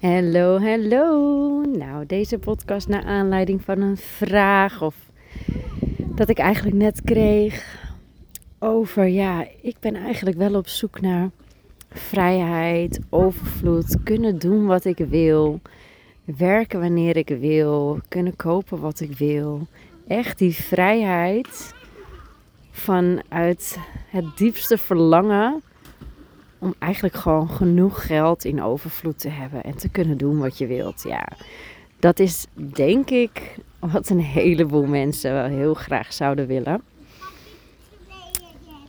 Hallo, hallo. Nou, deze podcast naar aanleiding van een vraag of dat ik eigenlijk net kreeg over ja, ik ben eigenlijk wel op zoek naar vrijheid, overvloed, kunnen doen wat ik wil, werken wanneer ik wil, kunnen kopen wat ik wil. Echt die vrijheid vanuit het diepste verlangen om eigenlijk gewoon genoeg geld in overvloed te hebben en te kunnen doen wat je wilt. Ja, dat is denk ik wat een heleboel mensen wel heel graag zouden willen.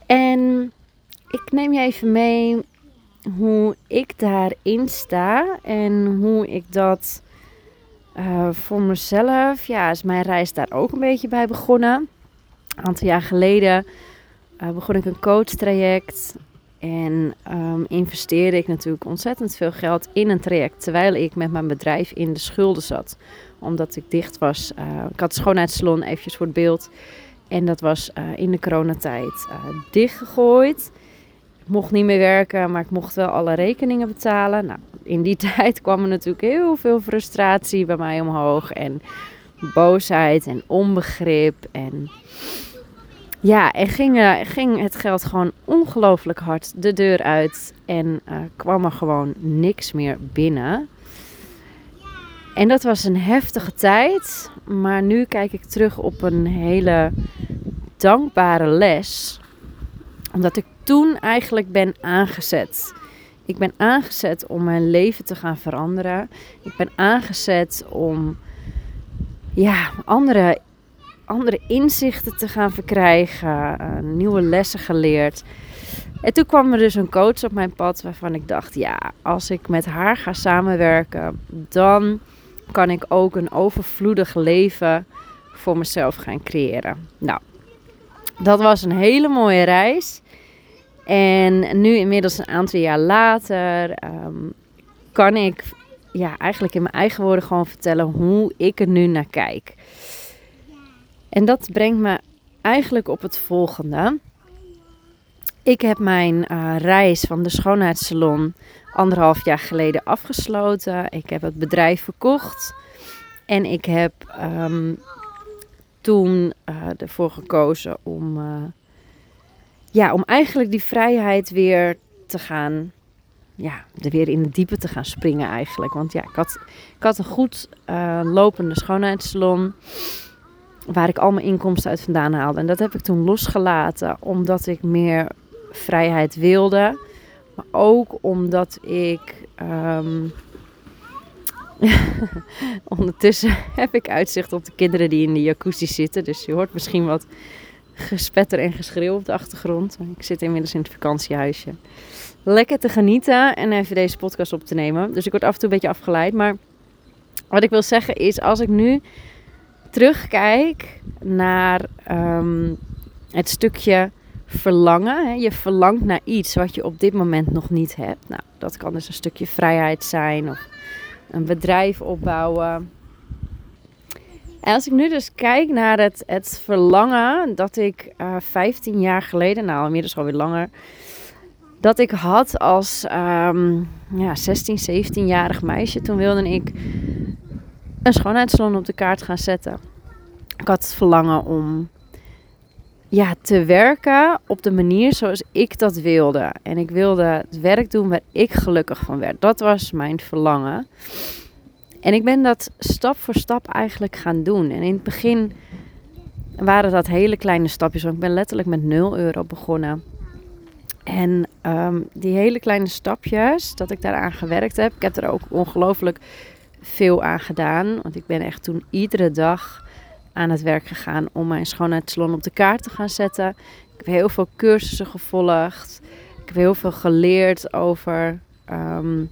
En ik neem je even mee hoe ik daarin sta en hoe ik dat uh, voor mezelf, ja, is mijn reis daar ook een beetje bij begonnen. Een aantal jaar geleden uh, begon ik een coachtraject en um, investeerde ik natuurlijk ontzettend veel geld in een traject. Terwijl ik met mijn bedrijf in de schulden zat. Omdat ik dicht was. Uh, ik had schoonheidssalon, eventjes voor het beeld. En dat was uh, in de coronatijd uh, dichtgegooid. Ik mocht niet meer werken, maar ik mocht wel alle rekeningen betalen. Nou, in die tijd kwam er natuurlijk heel veel frustratie bij mij omhoog. En boosheid en onbegrip. En ja, en ging, uh, ging het geld gewoon ongelooflijk hard de deur uit. En uh, kwam er gewoon niks meer binnen. En dat was een heftige tijd. Maar nu kijk ik terug op een hele dankbare les. Omdat ik toen eigenlijk ben aangezet. Ik ben aangezet om mijn leven te gaan veranderen. Ik ben aangezet om ja, andere andere inzichten te gaan verkrijgen, uh, nieuwe lessen geleerd. En toen kwam er dus een coach op mijn pad waarvan ik dacht: ja, als ik met haar ga samenwerken, dan kan ik ook een overvloedig leven voor mezelf gaan creëren. Nou, dat was een hele mooie reis. En nu, inmiddels een aantal jaar later, um, kan ik ja, eigenlijk in mijn eigen woorden gewoon vertellen hoe ik er nu naar kijk. En dat brengt me eigenlijk op het volgende. Ik heb mijn uh, reis van de schoonheidssalon anderhalf jaar geleden afgesloten. Ik heb het bedrijf verkocht. En ik heb um, toen uh, ervoor gekozen om, uh, ja, om eigenlijk die vrijheid weer te gaan. Ja, er weer in de diepe te gaan springen eigenlijk. Want ja, ik had, ik had een goed lopende schoonheidssalon waar ik al mijn inkomsten uit vandaan haalde. En dat heb ik toen losgelaten omdat ik meer vrijheid wilde. Maar ook omdat ik. Um, ondertussen heb ik uitzicht op de kinderen die in de jacuzzi zitten. Dus je hoort misschien wat gespetter en geschreeuw op de achtergrond. Ik zit inmiddels in het vakantiehuisje. Lekker te genieten en even deze podcast op te nemen. Dus ik word af en toe een beetje afgeleid. Maar wat ik wil zeggen is, als ik nu terugkijk naar um, het stukje verlangen. Hè. Je verlangt naar iets wat je op dit moment nog niet hebt. Nou, dat kan dus een stukje vrijheid zijn of een bedrijf opbouwen. En als ik nu dus kijk naar het, het verlangen dat ik uh, eh, 15 jaar geleden, nou inmiddels alweer langer, dat ik had als um, ja, 16, 17-jarig meisje. Toen wilde ik een schoonheidssalon op de kaart gaan zetten. Ik had het verlangen om ja, te werken op de manier zoals ik dat wilde. En ik wilde het werk doen waar ik gelukkig van werd. Dat was mijn verlangen. En ik ben dat stap voor stap eigenlijk gaan doen. En in het begin waren dat hele kleine stapjes. Want ik ben letterlijk met 0 euro begonnen. En um, die hele kleine stapjes, dat ik daaraan gewerkt heb. Ik heb er ook ongelooflijk veel aan gedaan. Want ik ben echt toen iedere dag aan het werk gegaan om mijn schoonheidssalon op de kaart te gaan zetten. Ik heb heel veel cursussen gevolgd. Ik heb heel veel geleerd over um,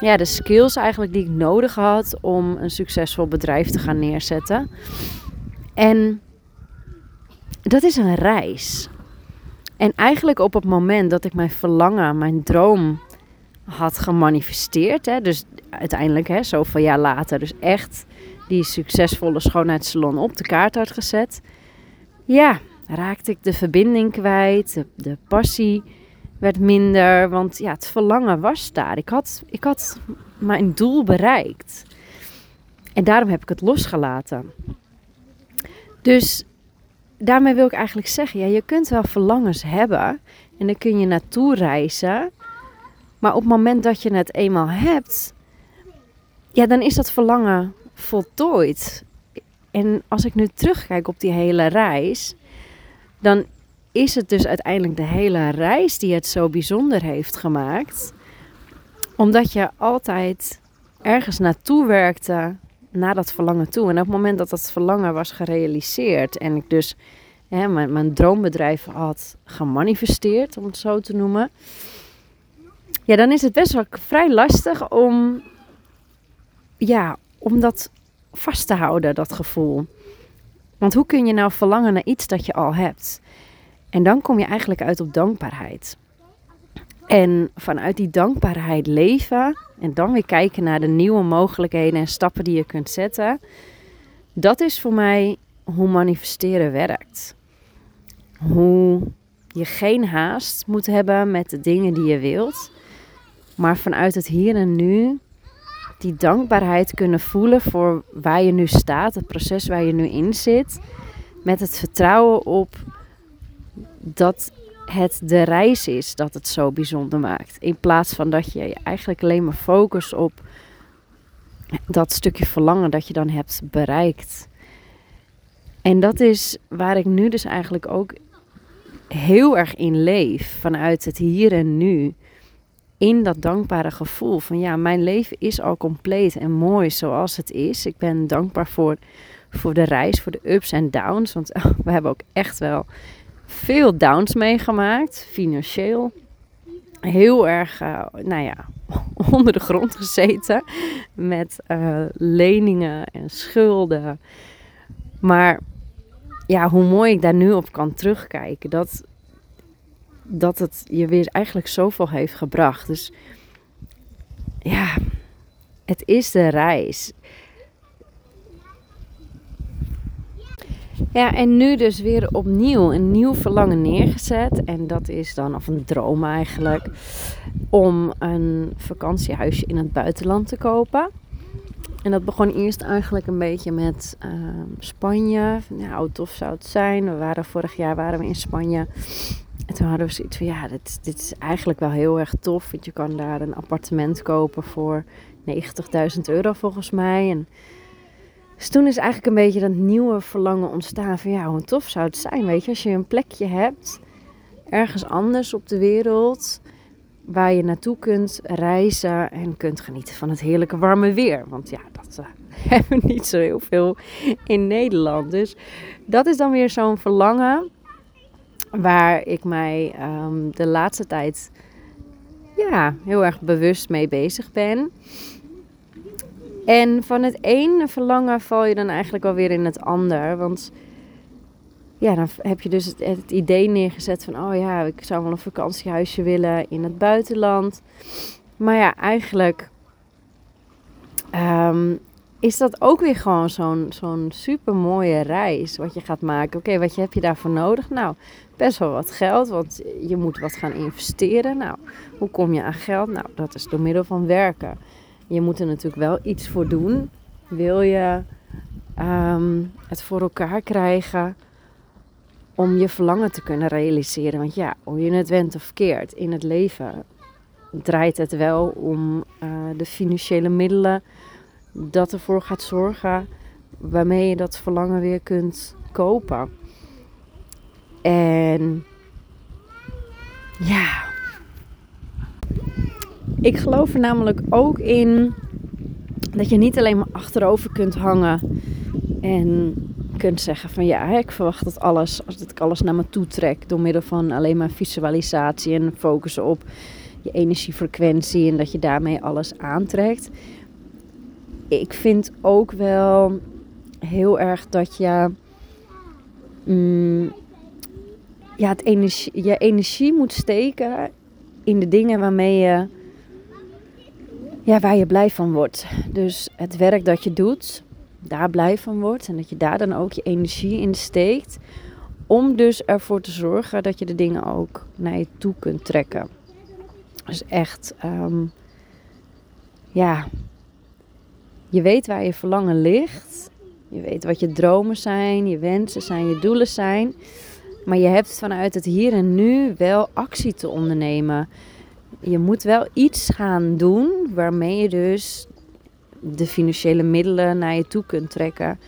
ja, de skills eigenlijk die ik nodig had om een succesvol bedrijf te gaan neerzetten. En dat is een reis. En eigenlijk op het moment dat ik mijn verlangen, mijn droom had gemanifesteerd. Hè, dus uiteindelijk, hè, zoveel jaar later, dus echt die succesvolle schoonheidssalon op de kaart had gezet. Ja, raakte ik de verbinding kwijt, de, passie werd minder, want ja, het verlangen was daar. Ik had, ik had mijn doel bereikt. En daarom heb ik het losgelaten. Dus daarmee wil ik eigenlijk zeggen, ja, je kunt wel verlangens hebben en dan kun je naartoe reizen. Maar op het moment dat je het eenmaal hebt, ja, dan is dat verlangen voltooid. En als ik nu terugkijk op die hele reis, dan is het dus uiteindelijk de hele reis die het zo bijzonder heeft gemaakt. Omdat je altijd ergens naartoe werkte naar dat verlangen toe. En op het moment dat dat verlangen was gerealiseerd en ik dus hè, mijn, mijn droombedrijf had gemanifesteerd, om het zo te noemen. Ja, dan is het best wel vrij lastig om, ja, om dat vast te houden, dat gevoel. Want hoe kun je nou verlangen naar iets dat je al hebt? En dan kom je eigenlijk uit op dankbaarheid. En vanuit die dankbaarheid leven en dan weer kijken naar de nieuwe mogelijkheden en stappen die je kunt zetten. Dat is voor mij hoe manifesteren werkt. Hoe je geen haast moet hebben met de dingen die je wilt, maar vanuit het hier en nu die dankbaarheid kunnen voelen voor waar je nu staat, het proces waar je nu in zit, met het vertrouwen op dat het de reis is dat het zo bijzonder maakt. In plaats van dat je je eigenlijk alleen maar focust op dat stukje verlangen dat je dan hebt bereikt. En dat is waar ik nu dus eigenlijk ook heel erg in leef. Vanuit het hier en nu. In dat dankbare gevoel van ja, mijn leven is al compleet en mooi zoals het is. Ik ben dankbaar voor, voor de reis, voor de ups en downs. Want we hebben ook echt wel veel downs meegemaakt, financieel. Heel erg, uh, nou ja, onder de grond gezeten met uh, leningen en schulden. Maar ja, hoe mooi ik daar nu op kan terugkijken, dat, dat het je weer eigenlijk zoveel heeft gebracht. Dus ja, het is de reis. Ja, en nu dus weer opnieuw een nieuw verlangen neergezet. En dat is dan, of een droom eigenlijk, om een vakantiehuisje in het buitenland te kopen. En dat begon eerst eigenlijk een beetje met uh, Spanje. Hoe tof zou het zijn? We waren vorig jaar waren we in Spanje. En toen hadden we zoiets van, ja, dit, dit is eigenlijk wel heel erg tof. Want je kan daar een appartement kopen voor 90.000 euro volgens mij. En dus toen is eigenlijk een beetje dat nieuwe verlangen ontstaan van ja, hoe tof zou het zijn, weet je, als je een plekje hebt, ergens anders op de wereld, waar je naartoe kunt reizen en kunt genieten van het heerlijke warme weer. Want ja, dat uh, hebben we niet zo heel veel in Nederland. Dus dat is dan weer zo'n verlangen waar ik mij um, de laatste tijd ja, heel erg bewust mee bezig ben. En van het ene verlangen val je dan eigenlijk alweer in het ander. Want ja, dan heb je dus het, idee neergezet van... oh ja, ik zou wel een vakantiehuisje willen in het buitenland. Maar ja, eigenlijk um, is dat ook weer gewoon zo'n zo'n super mooie reis wat je gaat maken. Oké, wat heb je daarvoor nodig? Nou, best wel wat geld, want je moet wat gaan investeren. Nou, hoe kom je aan geld? Nou, dat is door middel van werken je moet er natuurlijk wel iets voor doen. Wil je ehm, het voor elkaar krijgen om je verlangen te kunnen realiseren? Want ja, hoe je het went of keert in het leven, draait het wel om uh, de financiële middelen dat ervoor gaat zorgen waarmee je dat verlangen weer kunt kopen. En ja, ik geloof er namelijk ook in dat je niet alleen maar achterover kunt hangen en kunt zeggen van ja, ik verwacht dat alles, als ik alles naar me toe trek door middel van alleen maar visualisatie en focussen op je energiefrequentie en dat je daarmee alles aantrekt. Ik vind ook wel heel erg dat je mm, ja, het energie, je energie moet steken in de dingen waarmee je ja, waar je blij van wordt. Dus het werk dat je doet, daar blij van wordt. En dat je daar dan ook je energie in steekt. Om dus ervoor te zorgen dat je de dingen ook naar je toe kunt trekken. Dus echt, ehm, ja, je weet waar je verlangen ligt. Je weet wat je dromen zijn, je wensen zijn, je doelen zijn. Maar je hebt vanuit het hier en nu wel actie te ondernemen. Je moet wel iets gaan doen waarmee je dus de financiële middelen naar je toe kunt trekken.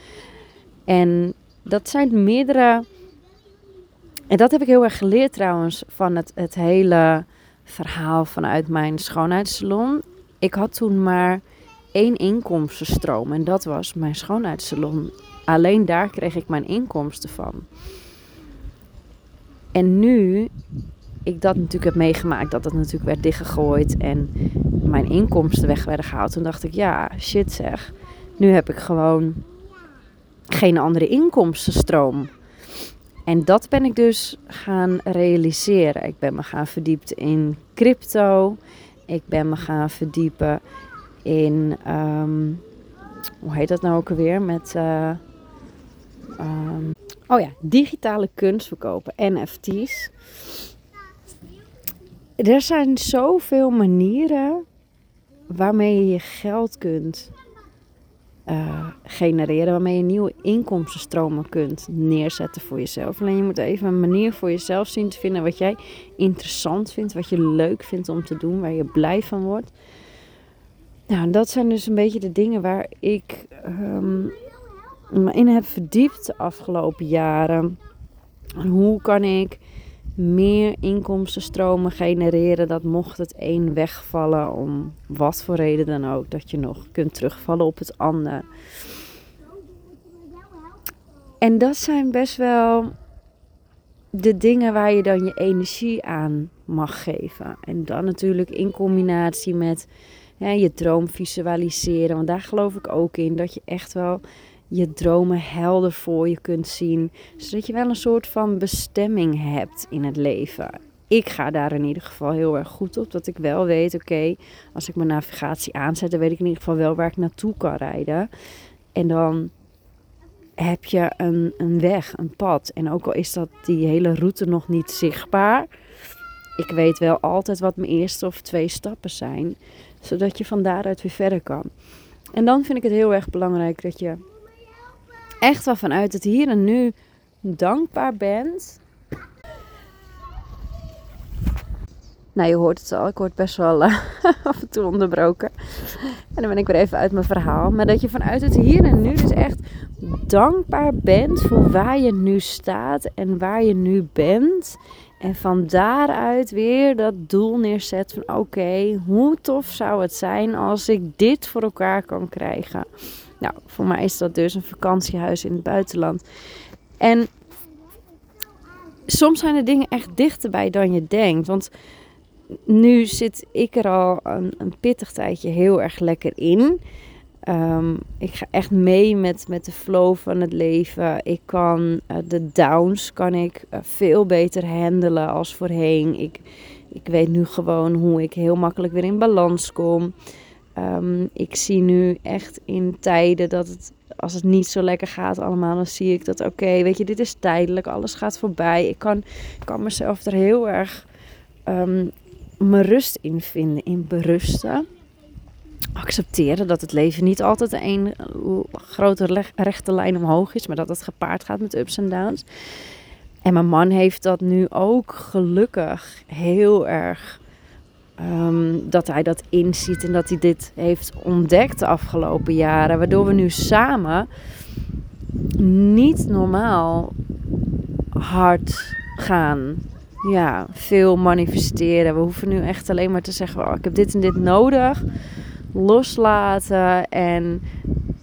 En dat zijn meerdere. En dat heb ik heel erg geleerd trouwens van het, het hele verhaal vanuit mijn schoonheidssalon. Ik had toen maar één inkomstenstroom en dat was mijn schoonheidssalon. Alleen daar kreeg ik mijn inkomsten van. En nu ik dat natuurlijk heb meegemaakt, dat het natuurlijk werd dichtgegooid en mijn inkomsten weg werden gehaald, toen dacht ik, ja, shit zeg. Nu heb ik gewoon geen andere inkomstenstroom. En dat ben ik dus gaan realiseren. Ik ben me gaan verdiept in crypto. Ik ben me gaan verdiepen in, ehm, hoe heet dat nou ook alweer? Met, uh, oh ja, digitale kunst verkopen, NFT's. Er zijn zoveel manieren waarmee je je geld kunt uh, genereren, waarmee je nieuwe inkomstenstromen kunt neerzetten voor jezelf. Alleen je moet even een manier voor jezelf zien te vinden wat jij interessant vindt, wat je leuk vindt om te doen, waar je blij van wordt. Nou, dat zijn dus een beetje de dingen waar ik um, me in heb verdiept de afgelopen jaren. hoe kan ik meer inkomstenstromen genereren. Dat mocht het een wegvallen, om wat voor reden dan ook, dat je nog kunt terugvallen op het ander. En dat zijn best wel de dingen waar je dan je energie aan mag geven. En dan natuurlijk in combinatie met je droom visualiseren. Want daar geloof ik ook in. Dat je echt wel je dromen helder voor je kunt zien. Zodat je wel een soort van bestemming hebt in het leven. Ik ga daar in ieder geval heel erg goed op. Dat ik wel weet, oké, als ik mijn navigatie aanzet, dan weet ik in ieder geval wel waar ik naartoe kan rijden. En dan heb je een, een weg, een pad. En ook al is dat die hele route nog niet zichtbaar, ik weet wel altijd wat mijn eerste of twee stappen zijn, zodat je van daaruit weer verder kan. En dan vind ik het heel erg belangrijk dat je echt wel vanuit het hier en nu dankbaar bent. Nou, je hoort het al. Ik word best wel uh, af en toe onderbroken. En dan ben ik weer even uit mijn verhaal. Maar dat je vanuit het hier en nu dus echt dankbaar bent voor waar je nu staat en waar je nu bent. En van daaruit weer dat doel neerzet van oké, hoe tof zou het zijn als ik dit voor elkaar kan krijgen. Nou, voor mij is dat dus een vakantiehuis in het buitenland. En soms zijn de dingen echt dichterbij dan je denkt. Want nu zit ik er al een, een pittig tijdje heel erg lekker in. Um, ik ga echt mee met, met de flow van het leven. Ik kan uh, de downs kan ik uh, veel beter handelen als voorheen. Ik, ik weet nu gewoon hoe ik heel makkelijk weer in balans kom. Um, ik zie nu echt in tijden dat het, als het niet zo lekker gaat allemaal, dan zie ik dat oké, weet je, dit is tijdelijk, alles gaat voorbij. Ik kan, kan mezelf er heel erg um, mijn rust in vinden, in berusten. Accepteren dat het leven niet altijd een grote rechte lijn omhoog is, maar dat het gepaard gaat met ups en downs. En mijn man heeft dat nu ook gelukkig heel erg Ehm, dat hij dat inziet en dat hij dit heeft ontdekt de afgelopen jaren. Waardoor we nu samen niet normaal hard gaan. Ja, veel manifesteren. We hoeven nu echt alleen maar te zeggen: oh, ik heb dit en dit nodig. Loslaten en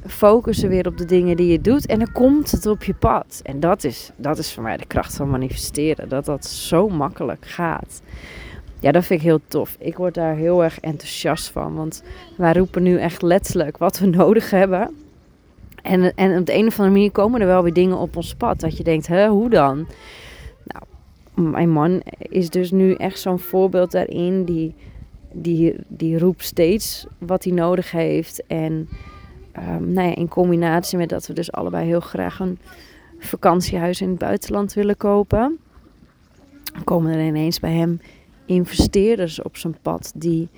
focussen weer op de dingen die je doet. En dan komt het op je pad. En dat is, dat is voor mij de kracht van manifesteren. Dat dat zo makkelijk gaat. Ja, dat vind ik heel tof. Ik word daar heel erg enthousiast van. Want wij roepen nu echt letterlijk wat we nodig hebben. En, en op de een of andere manier komen er wel weer dingen op ons pad. Dat je denkt, hè, hoe dan? Nou, mijn man is dus nu echt zo'n voorbeeld daarin. Die, die, die roept steeds wat hij nodig heeft. En um, nou ja, in combinatie met dat we dus allebei heel graag een vakantiehuis in het buitenland willen kopen. Komen er ineens bij hem investeerders op zijn pad die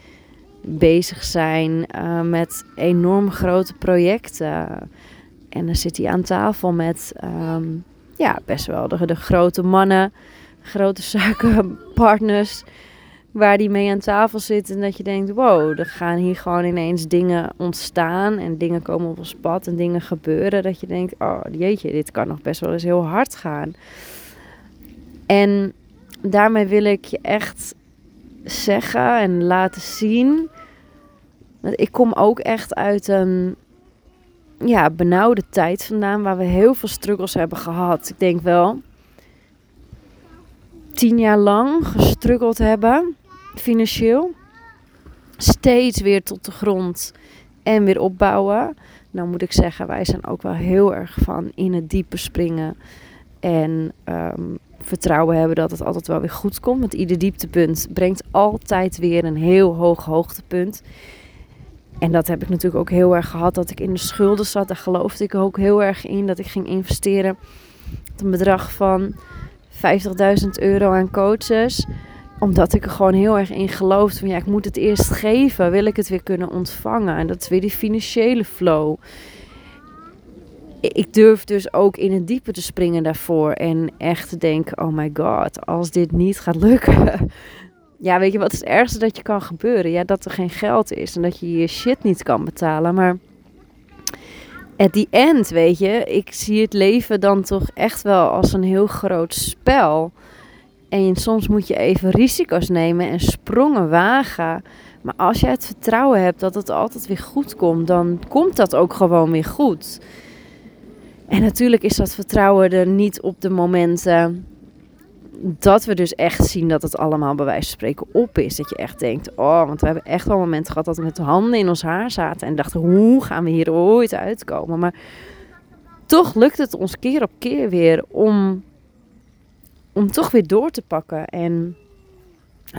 bezig zijn uh, met enorm grote projecten. En dan zit hij aan tafel met um, ja, best wel de, de grote mannen, grote zakenpartners waar die mee aan tafel zit. En dat je denkt, wow, er gaan hier gewoon ineens dingen ontstaan. En dingen komen op ons pad en dingen gebeuren. Dat je denkt, oh jeetje, dit kan nog best wel eens heel hard gaan. En daarmee wil ik je echt zeggen en laten zien. Dat ik kom ook echt uit een ja, benauwde tijd vandaan. Waar we heel veel struggles hebben gehad. Ik denk wel tien jaar lang gestruggeld hebben financieel. Steeds weer tot de grond en weer opbouwen. Nou moet ik zeggen, wij zijn ook wel heel erg van in het diepe springen. En ehm, vertrouwen hebben dat het altijd wel weer goed komt. Want ieder dieptepunt brengt altijd weer een heel hoog hoogtepunt. En dat heb ik natuurlijk ook heel erg gehad. Dat ik in de schulden zat. Daar geloofde ik ook heel erg in. Dat ik ging investeren. Met een bedrag van 50.000 euro aan coaches omdat ik er gewoon heel erg in geloofde. Van ja, ik moet het eerst geven. Wil ik het weer kunnen ontvangen. En dat is weer die financiële flow. Ik durf dus ook in het diepe te springen daarvoor. En echt te denken: oh my god, als dit niet gaat lukken. Ja, weet je wat is het ergste dat je kan gebeuren? Ja, dat er geen geld is en dat je je shit niet kan betalen. Maar at the end, weet je, ik zie het leven dan toch echt wel als een heel groot spel. En soms moet je even risico's nemen en sprongen wagen. Maar als je het vertrouwen hebt dat het altijd weer goed komt, dan komt dat ook gewoon weer goed. En natuurlijk is dat vertrouwen er niet op de momenten dat we dus echt zien dat het allemaal bij wijze van spreken op is. Dat je echt denkt, oh, want we hebben echt wel momenten gehad dat we met de handen in ons haar zaten en dachten, hoe gaan we hier ooit uitkomen? Maar toch lukt het ons keer op keer weer om om toch weer door te pakken en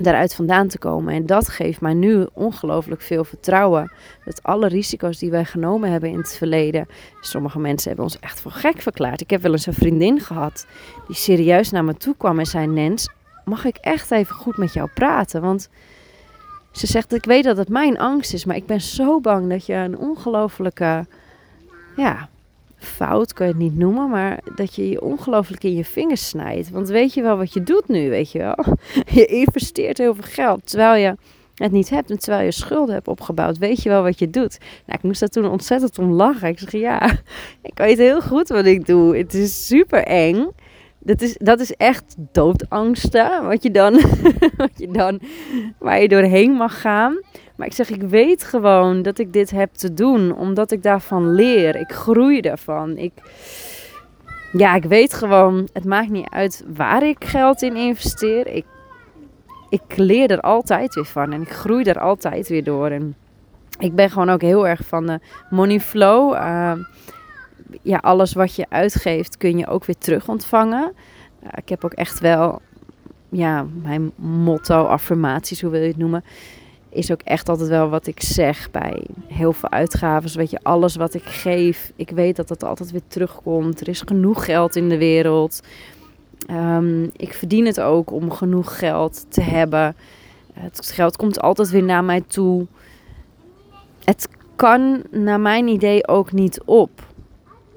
daaruit vandaan te komen. En dat geeft mij nu ongelooflijk veel vertrouwen. Dat alle risico's die wij genomen hebben in het verleden. Sommige mensen hebben ons echt voor gek verklaard. Ik heb wel eens een vriendin gehad die serieus naar me toe kwam en zei: Nens, mag ik echt even goed met jou praten? Want ze zegt: Ik weet dat het mijn angst is, maar ik ben zo bang dat je een ongelofelijke. Ja, fout, kan je het niet noemen, maar dat je je ongelooflijk in je vingers snijdt. Want weet je wel wat je doet nu, weet je wel? Je investeert heel veel geld, terwijl je het niet hebt en terwijl je schulden hebt opgebouwd. Weet je wel wat je doet? Nou, ik moest daar toen ontzettend om lachen. Ik zeg, ja, ik weet heel goed wat ik doe. Het is super eng. Dat is, dat is echt doodangsten, wat je dan, wat je dan, waar je doorheen mag gaan. Maar ik zeg, ik weet gewoon dat ik dit heb te doen, omdat ik daarvan leer. Ik groei daarvan. Ik, ja, ik weet gewoon, het maakt niet uit waar ik geld in investeer. Ik, ik leer er altijd weer van en ik groei er altijd weer door. En ik ben gewoon ook heel erg van de money flow. Uh, ja, alles wat je uitgeeft kun je ook weer terug ontvangen. Uh, ik heb ook echt wel, ja, mijn motto, affirmaties, hoe wil je het noemen is ook echt altijd wel wat ik zeg bij heel veel uitgaven. Weet je, alles wat ik geef, ik weet dat het altijd weer terugkomt. Er is genoeg geld in de wereld. Um, ik verdien het ook om genoeg geld te hebben. Het geld komt altijd weer naar mij toe. Het kan naar mijn idee ook niet op.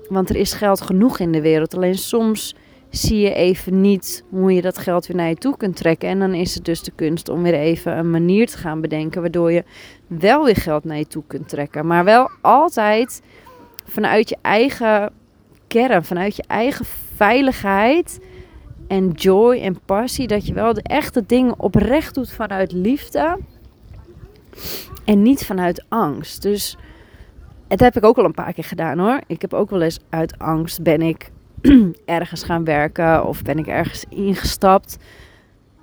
Want er is geld genoeg in de wereld. Alleen soms zie je even niet hoe je dat geld weer naar je toe kunt trekken. En dan is het dus de kunst om weer even een manier te gaan bedenken waardoor je wel weer geld naar je toe kunt trekken. Maar wel altijd vanuit je eigen kern, vanuit je eigen veiligheid en joy en passie. Dat je wel de echte dingen oprecht doet vanuit liefde en niet vanuit angst. Dus het heb ik ook al een paar keer gedaan hoor. Ik heb ook wel eens uit angst ben ik ergens gaan werken of ben ik ergens ingestapt.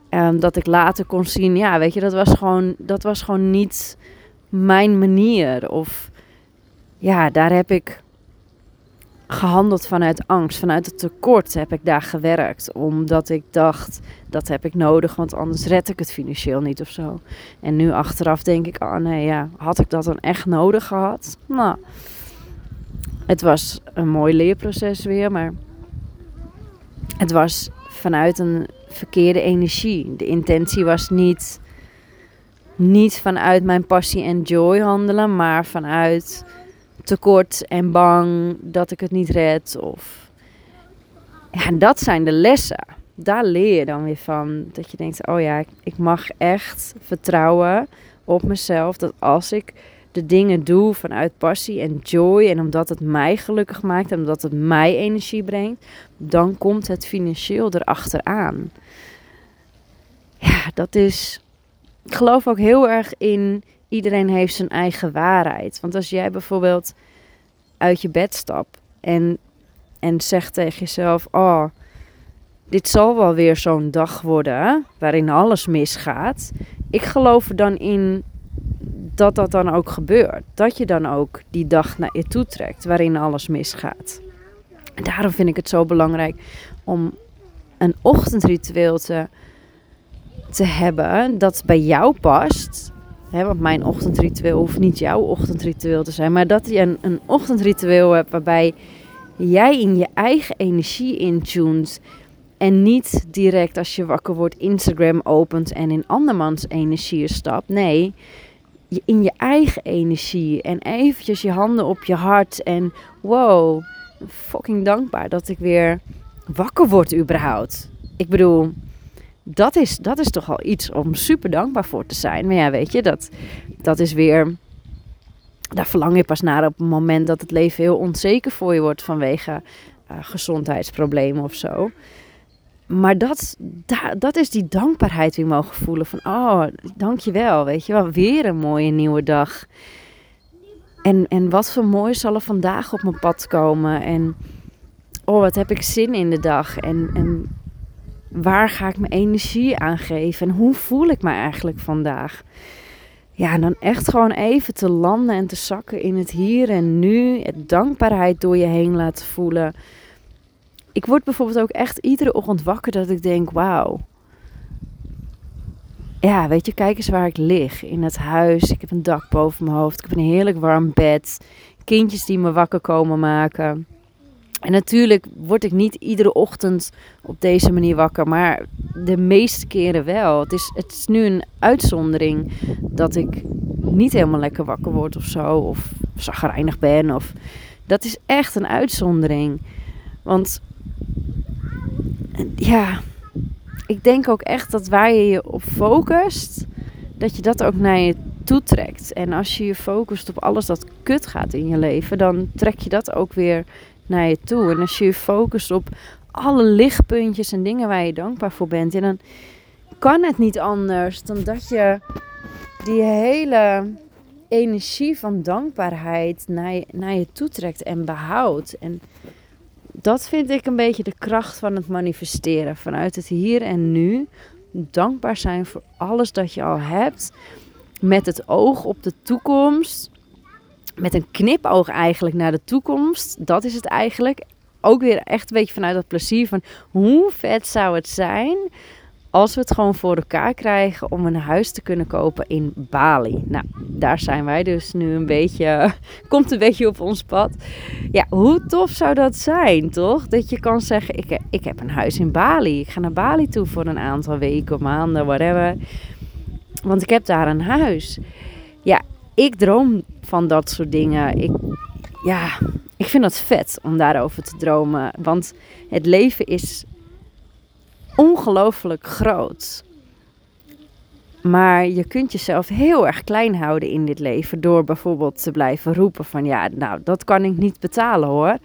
En dat ik later kon zien, ja, weet je, dat was gewoon, dat was gewoon niet mijn manier. Of ja, daar heb ik gehandeld vanuit angst, vanuit het tekort heb ik daar gewerkt. Omdat ik dacht, dat heb ik nodig, want anders red ik het financieel niet of zo. En nu achteraf denk ik, oh nee, ja, had ik dat dan echt nodig gehad? Nou, het was een mooi leerproces weer, maar het was vanuit een verkeerde energie. De intentie was niet, niet vanuit mijn passie en joy handelen, maar vanuit tekort en bang dat ik het niet red. Of... Ja, en dat zijn de lessen. Daar leer je dan weer van. Dat je denkt, oh ja, ik mag echt vertrouwen op mezelf. Dat als ik de dingen doe vanuit passie en joy en omdat het mij gelukkig maakt en omdat het mij energie brengt, dan komt het financieel erachteraan. Ja, dat is. Ik geloof ook heel erg in iedereen heeft zijn eigen waarheid. Want als jij bijvoorbeeld uit je bed stapt en, en zegt tegen jezelf: Oh, dit zal wel weer zo'n dag worden waarin alles misgaat. Ik geloof er dan in dat dat dan ook gebeurt. Dat je dan ook die dag naar je toe trekt waarin alles misgaat. En daarom vind ik het zo belangrijk om een ochtendritueel te, te hebben dat bij jou past. Want mijn ochtendritueel hoeft niet jouw ochtendritueel te zijn. Maar dat je een, een ochtendritueel hebt waarbij jij in je eigen energie intunt. En niet direct als je wakker wordt Instagram opent en in andermans energie stapt. Nee, in je eigen energie. En eventjes je handen op je hart. En wow, fucking dankbaar dat ik weer wakker word überhaupt. Ik bedoel, dat is, dat is toch al iets om super dankbaar voor te zijn. Maar ja, weet je, dat, dat is weer... Daar verlang je pas naar op het moment dat het leven heel onzeker voor je wordt vanwege uh, gezondheidsproblemen of zo. Maar dat, dat is die dankbaarheid die we mogen voelen. Van, oh, dankjewel, weet je wel. Weer een mooie nieuwe dag. En, en wat voor mooi zal er vandaag op mijn pad komen. En oh, wat heb ik zin in de dag. En, en waar ga ik mijn energie aan geven. En hoe voel ik me eigenlijk vandaag. Ja, en dan echt gewoon even te landen en te zakken in het hier en nu. Het dankbaarheid door je heen laten voelen ik word bijvoorbeeld ook echt iedere ochtend wakker dat ik denk: wauw. Ja, weet je, kijk eens waar ik lig. In het huis. Ik heb een dak boven mijn hoofd. Ik heb een heerlijk warm bed. Kindjes die me wakker komen maken. En natuurlijk word ik niet iedere ochtend op deze manier wakker, maar de meeste keren wel. Het is, het is nu een uitzondering dat ik niet helemaal lekker wakker word of zo, of zagrijnig ben. Of, dat is echt een uitzondering. Want ja, ik denk ook echt dat waar je je op focust, dat je dat ook naar je toe trekt. En als je je focust op alles dat kut gaat in je leven, dan trek je dat ook weer naar je toe. En als je je focust op alle lichtpuntjes en dingen waar je dankbaar voor bent, dan kan het niet anders dan dat je die hele energie van dankbaarheid naar je, naar je toe trekt en behoudt. En dat vind ik een beetje de kracht van het manifesteren. Vanuit het hier en nu. Dankbaar zijn voor alles dat je al hebt. Met het oog op de toekomst. Met een knipoog eigenlijk naar de toekomst. Dat is het eigenlijk. Ook weer echt een beetje vanuit dat plezier van hoe vet zou het zijn als we het gewoon voor elkaar krijgen om een huis te kunnen kopen in Bali. Nou, daar zijn wij dus nu een beetje, komt een beetje op ons pad. Ja, hoe tof zou dat zijn, toch? Dat je kan zeggen, ik, ik heb een huis in Bali. Ik ga naar Bali toe voor een aantal weken, maanden, whatever. Want ik heb daar een huis. Ja, ik droom van dat soort dingen. Ik, ja, ik vind dat vet om daarover te dromen. Want het leven is ongelooflijk groot. Maar je kunt jezelf heel erg klein houden in dit leven door bijvoorbeeld te blijven roepen van ja, nou dat kan ik niet betalen hoor.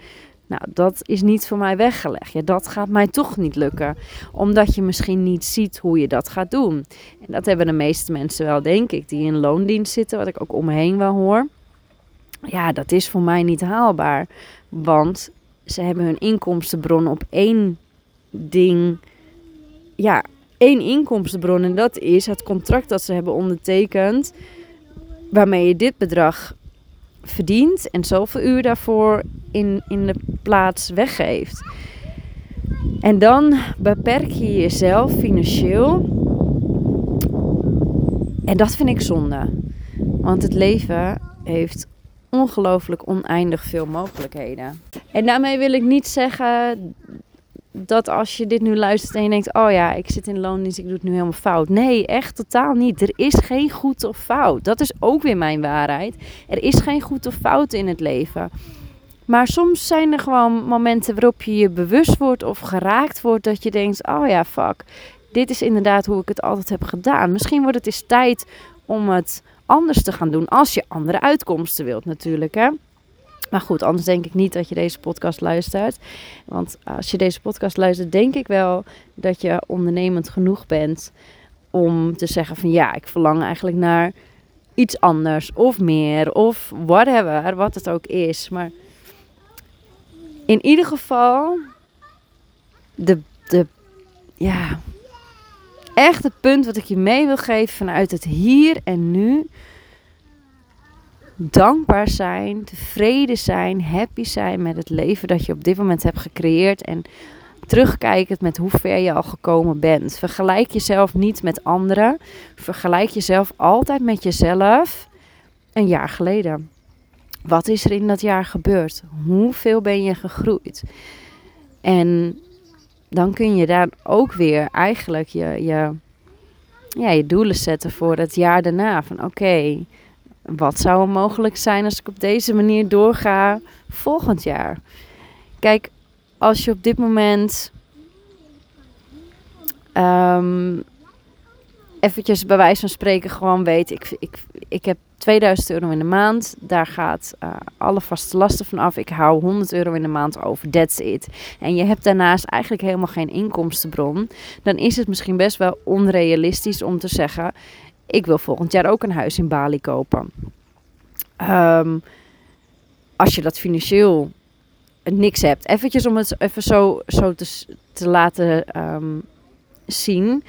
Nou, dat is niet voor mij weggelegd. Ja, dat gaat mij toch niet lukken. Omdat je misschien niet ziet hoe je dat gaat doen. En dat hebben de meeste mensen wel, denk ik, die in loondienst zitten, wat ik ook omheen wel hoor. Ja, dat is voor mij niet haalbaar. Want ze hebben hun inkomstenbron op één ding ja, één inkomstenbron. En dat is het contract dat ze hebben ondertekend. Waarmee je dit bedrag verdient en zoveel uur daarvoor in, in de plaats weggeeft. En dan beperk je jezelf financieel. En dat vind ik zonde. Want het leven heeft ongelooflijk oneindig veel mogelijkheden. En daarmee wil ik niet zeggen dat als je dit nu luistert en je denkt: oh ja, ik zit in loondienst, ik doe het nu helemaal fout. Nee, echt totaal niet. Er is geen goed of fout. Dat is ook weer mijn waarheid. Er is geen goed of fout in het leven. Maar soms zijn er gewoon momenten waarop je je bewust wordt of geraakt wordt dat je denkt: oh ja, fuck. Dit is inderdaad hoe ik het altijd heb gedaan. Misschien wordt het eens tijd om het anders te gaan doen. Als je andere uitkomsten wilt, natuurlijk. Hè? Maar goed, anders denk ik niet dat je deze podcast luistert. Want als je deze podcast luistert, denk ik wel dat je ondernemend genoeg bent om te zeggen van ja, ik verlang eigenlijk naar iets anders of meer of whatever, wat het ook is. Maar in ieder geval de, de ja, echt het punt wat ik je mee wil geven vanuit het hier en nu dankbaar zijn, tevreden zijn, happy zijn met het leven dat je op dit moment hebt gecreëerd. En terugkijkend met hoe ver je al gekomen bent. Vergelijk jezelf niet met anderen. Vergelijk jezelf altijd met jezelf een jaar geleden. Wat is er in dat jaar gebeurd? Hoeveel ben je gegroeid? En dan kun je daar ook weer eigenlijk je, je, ja, je doelen zetten voor het jaar daarna. Van oké, wat zou er mogelijk zijn als ik op deze manier doorga volgend jaar? Kijk, als je op dit moment um, eventjes bij wijze van spreken gewoon weet, ik, ik, ik heb 2000 euro in de maand. Daar gaat uh, alle vaste lasten van af. Ik hou 100 euro in de maand over. That's it. En je hebt daarnaast eigenlijk helemaal geen inkomstenbron. Dan is het misschien best wel onrealistisch om te zeggen: ik wil volgend jaar ook een huis in Bali kopen. Um, als je dat financieel niks hebt. Eventjes om het even zo, zo te, te laten um, zien.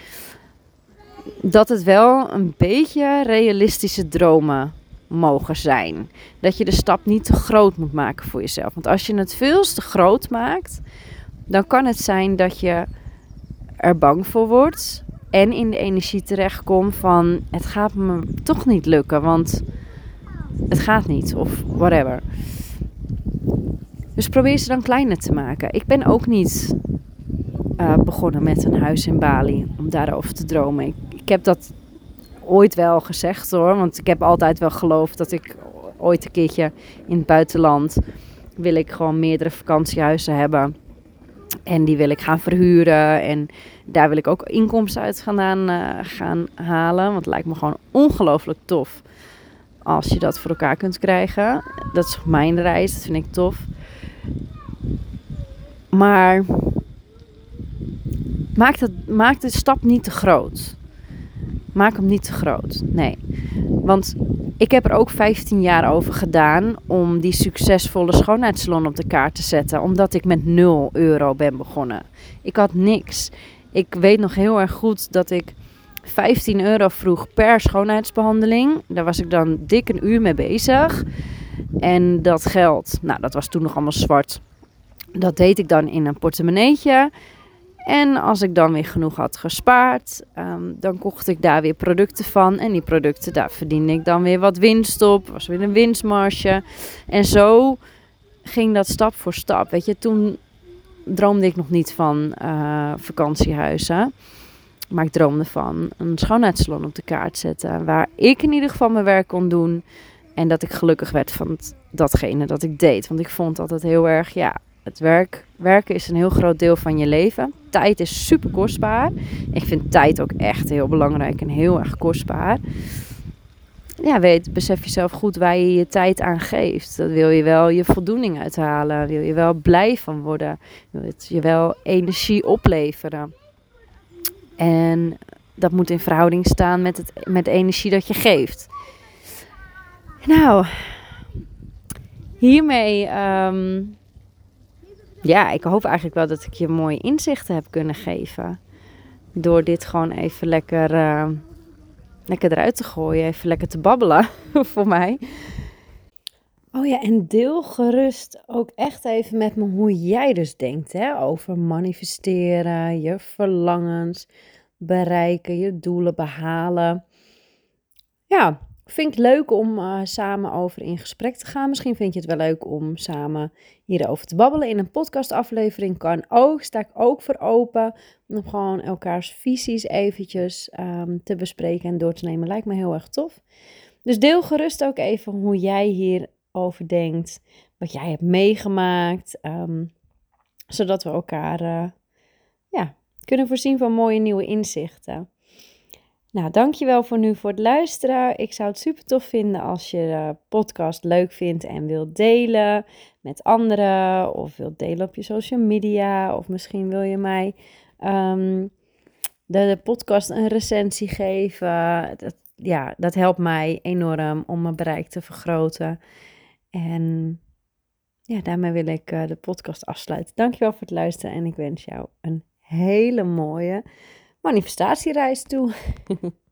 Dat het wel een beetje realistische dromen mogen zijn. Dat je de stap niet te groot moet maken voor jezelf. Want als je het veel te groot maakt, dan kan het zijn dat je er bang voor wordt en in de energie terechtkom van het gaat me toch niet lukken, want het gaat niet of whatever. Dus probeer ze dan kleiner te maken. Ik ben ook niet uh, begonnen met een huis in Bali om daarover te dromen. Ik, ik heb dat ooit wel gezegd hoor, want ik heb altijd wel geloofd dat ik ooit een keertje in het buitenland wil ik gewoon meerdere vakantiehuizen hebben. En die wil ik gaan verhuren. En daar wil ik ook inkomsten uit gaan, uh, gaan halen. Want het lijkt me gewoon ongelooflijk tof. Als je dat voor elkaar kunt krijgen. Dat is mijn reis. Dat vind ik tof. Maar maak, dat, maak de stap niet te groot. Maak hem niet te groot. Nee. Want ik heb er ook 15 jaar over gedaan om die succesvolle schoonheidssalon op de kaart te zetten. Omdat ik met 0 euro ben begonnen. Ik had niks. Ik weet nog heel erg goed dat ik 15 euro vroeg per schoonheidsbehandeling. Daar was ik dan dik een uur mee bezig. En dat geld, nou dat was toen nog allemaal zwart. Dat deed ik dan in een portemonneetje. En als ik dan weer genoeg had gespaard, ehm, dan kocht ik daar weer producten van. En die producten, daar verdiende ik dan weer wat winst op. Was weer een winstmarge. En zo ging dat stap voor stap. Weet je, toen droomde ik nog niet van uh, vakantiehuizen. Maar ik droomde van een schoonheidssalon op de kaart zetten. Waar ik in ieder geval mijn werk kon doen. En dat ik gelukkig werd van datgene dat ik deed. Want ik vond altijd heel erg, ja, het werk, werken is een heel groot deel van je leven. Tijd is super kostbaar. Ik vind tijd ook echt heel belangrijk en heel erg kostbaar. Ja, weet, besef jezelf goed waar je je tijd aan geeft. Dat wil je wel je voldoening uithalen. Wil je wel blij van worden. Wil je wel energie opleveren. En dat moet in verhouding staan met, het, met de energie dat je geeft. Nou, hiermee um, ja, ik hoop eigenlijk wel dat ik je mooie inzichten heb kunnen geven. Door dit gewoon even lekker, uh, lekker eruit te gooien, even lekker te babbelen voor mij. Oh ja, en deel gerust ook echt even met me hoe jij dus denkt hè, over manifesteren, je verlangens, bereiken, je doelen behalen. Ja, vind ik leuk om uh, samen over in gesprek te gaan. Misschien vind je het wel leuk om samen hierover te babbelen in een podcastaflevering. Kan ook, sta ik ook voor open om gewoon elkaars visies eventjes um, te bespreken en door te nemen. Lijkt me heel erg tof. Dus deel gerust ook even hoe jij hierover denkt, wat jij hebt meegemaakt, um, zodat we elkaar uh, ja, kunnen voorzien van mooie nieuwe inzichten. Nou, dankjewel voor nu voor het luisteren. Ik zou het super tof vinden als je de podcast leuk vindt en wilt delen met anderen. Of wilt delen op je social media. Of misschien wil je mij um, de, de, podcast een recensie geven. Dat, ja, dat helpt mij enorm om mijn bereik te vergroten. En ja, daarmee wil ik uh, de podcast afsluiten. Dankjewel voor het luisteren en ik wens jou een hele mooie manifestatiereis toe.